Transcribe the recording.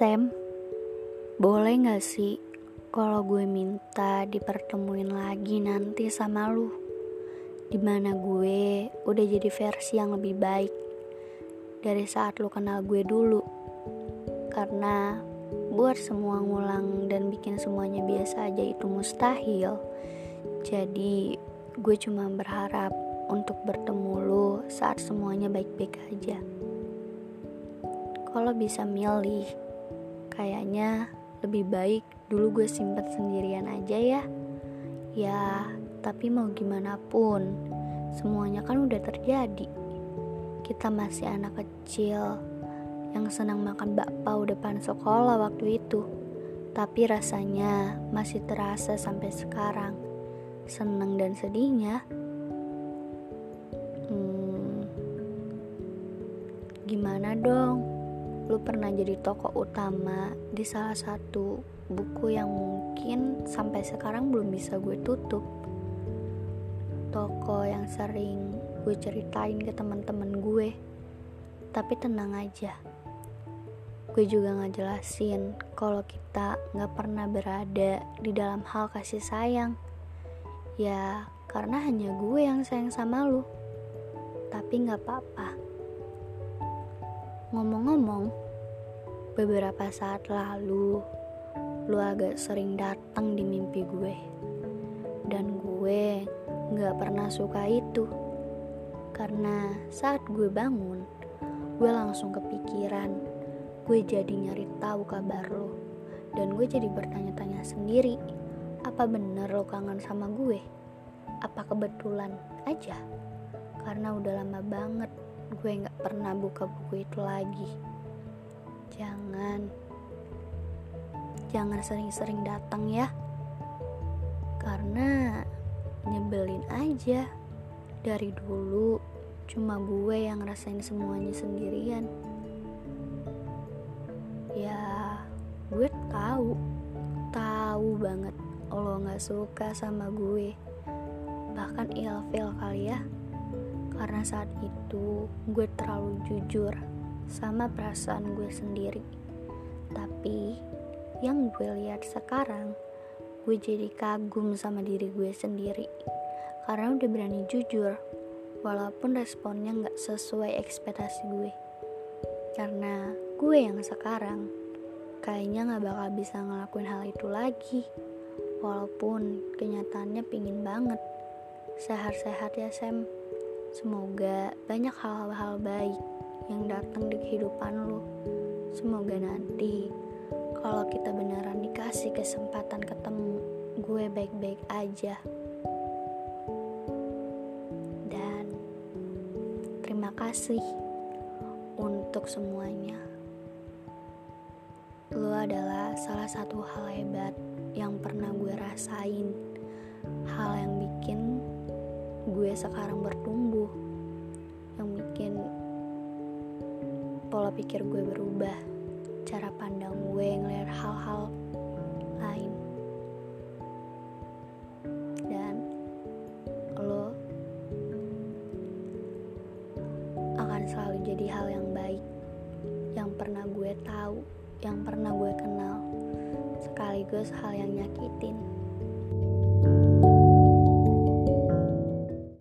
Sam, boleh gak sih kalau gue minta dipertemuin lagi nanti sama lu? Di mana gue udah jadi versi yang lebih baik dari saat lu kenal gue dulu. Karena buat semua ngulang dan bikin semuanya biasa aja itu mustahil. Jadi gue cuma berharap untuk bertemu lu saat semuanya baik-baik aja. Kalau bisa milih, kayaknya lebih baik dulu gue simpen sendirian aja ya. Ya, tapi mau gimana pun, semuanya kan udah terjadi. Kita masih anak kecil yang senang makan bakpao depan sekolah waktu itu. Tapi rasanya masih terasa sampai sekarang. Senang dan sedihnya. Hmm, gimana dong? Lu pernah jadi tokoh utama di salah satu buku yang mungkin sampai sekarang belum bisa gue tutup. Toko yang sering gue ceritain ke teman-teman gue. Tapi tenang aja. Gue juga ngejelasin kalau kita nggak pernah berada di dalam hal kasih sayang. Ya, karena hanya gue yang sayang sama lu. Tapi nggak apa-apa Ngomong-ngomong, beberapa saat lalu lu agak sering datang di mimpi gue. Dan gue gak pernah suka itu. Karena saat gue bangun, gue langsung kepikiran. Gue jadi nyari tahu kabar lo. Dan gue jadi bertanya-tanya sendiri, apa bener lo kangen sama gue? Apa kebetulan aja? Karena udah lama banget gue gak pernah buka buku itu lagi. Jangan, jangan sering-sering datang ya, karena nyebelin aja. Dari dulu cuma gue yang ngerasain semuanya sendirian. Ya, gue tahu, tahu banget lo gak suka sama gue, bahkan ilfil kali ya. Karena saat itu gue terlalu jujur sama perasaan gue sendiri. Tapi yang gue lihat sekarang, gue jadi kagum sama diri gue sendiri karena udah berani jujur walaupun responnya gak sesuai ekspektasi gue. Karena gue yang sekarang kayaknya gak bakal bisa ngelakuin hal itu lagi walaupun kenyataannya pingin banget sehat-sehat ya Sam Semoga banyak hal-hal baik yang datang di kehidupan lo. Semoga nanti kalau kita beneran dikasih kesempatan ketemu, gue baik-baik aja. Dan terima kasih untuk semuanya. Lo adalah salah satu hal hebat yang pernah gue rasain. Hal yang bikin gue sekarang bertumbuh pola pikir gue berubah cara pandang gue ngeliat hal-hal lain. Dan lo akan selalu jadi hal yang baik yang pernah gue tahu yang pernah gue kenal sekaligus hal yang nyakitin